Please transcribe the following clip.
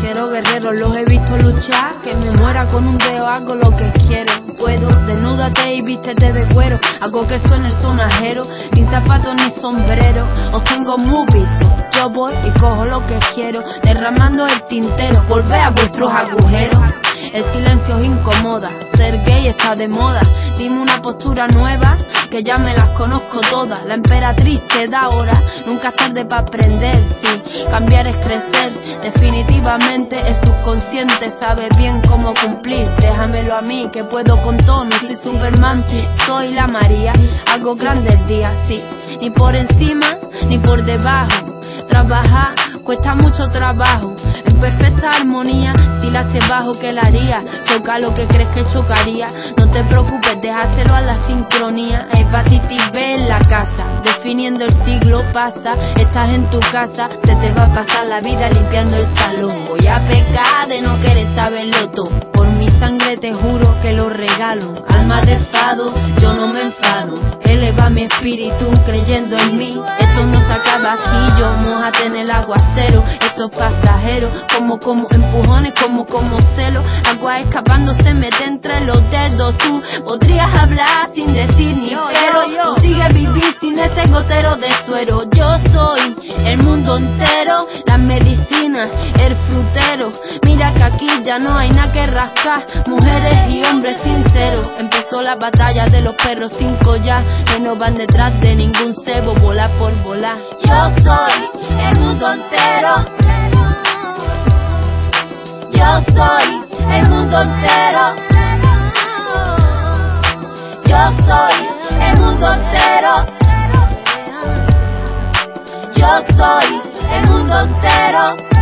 quiero guerreros, los he visto luchar, que me muera con un dedo, hago lo que quiero, puedo, desnúdate y vístete de cuero, hago que suene el sonajero, sin zapatos ni sombrero, os tengo muy visto, yo voy y cojo lo que quiero, derramando el tintero, volver a vuestros agujeros. Incomoda, ser gay está de moda. Dime una postura nueva, que ya me las conozco todas. La emperatriz te da hora, nunca es tarde para aprender. Sí, cambiar es crecer. Definitivamente el subconsciente sabe bien cómo cumplir. Déjamelo a mí, que puedo con todo. No soy Superman, soy la María. Hago grandes días, sí. Ni por encima, ni por debajo. Trabajar cuesta mucho trabajo. En perfecta armonía, si la haces bajo que la haría. Choca lo que crees que chocaría. No te preocupes, déjaselo a la sincronía. Hepatitis B en la casa. Definiendo el siglo pasa. Estás en tu casa, se te va a pasar la vida limpiando el salón. Voy a pecar de no querer saberlo todo. Por mi sangre te juro que lo regalo. Alma de fado, yo no me enfado. Eleva mi espíritu creyendo en mí. Esto no se acaba aquí, yo mojate en el aguacero. Esto es pasajero, como como empujones, como como celo. Agua escapando se mete entre los dedos. Tú podrías hablar sin decir ni pero. Tú sigues vivir sin ese gotero de suero. Yo soy el mundo entero, las medicinas, el frutero. Mira que aquí ya no hay nada que rascar. Mujeres y hombres sinceros. Empezó la batalla de los perros sin collar. Que no van detrás de ningún cebo, volar por volar. Yo soy mundo entero. Yo soy el mundo entero. Yo soy el mundo entero.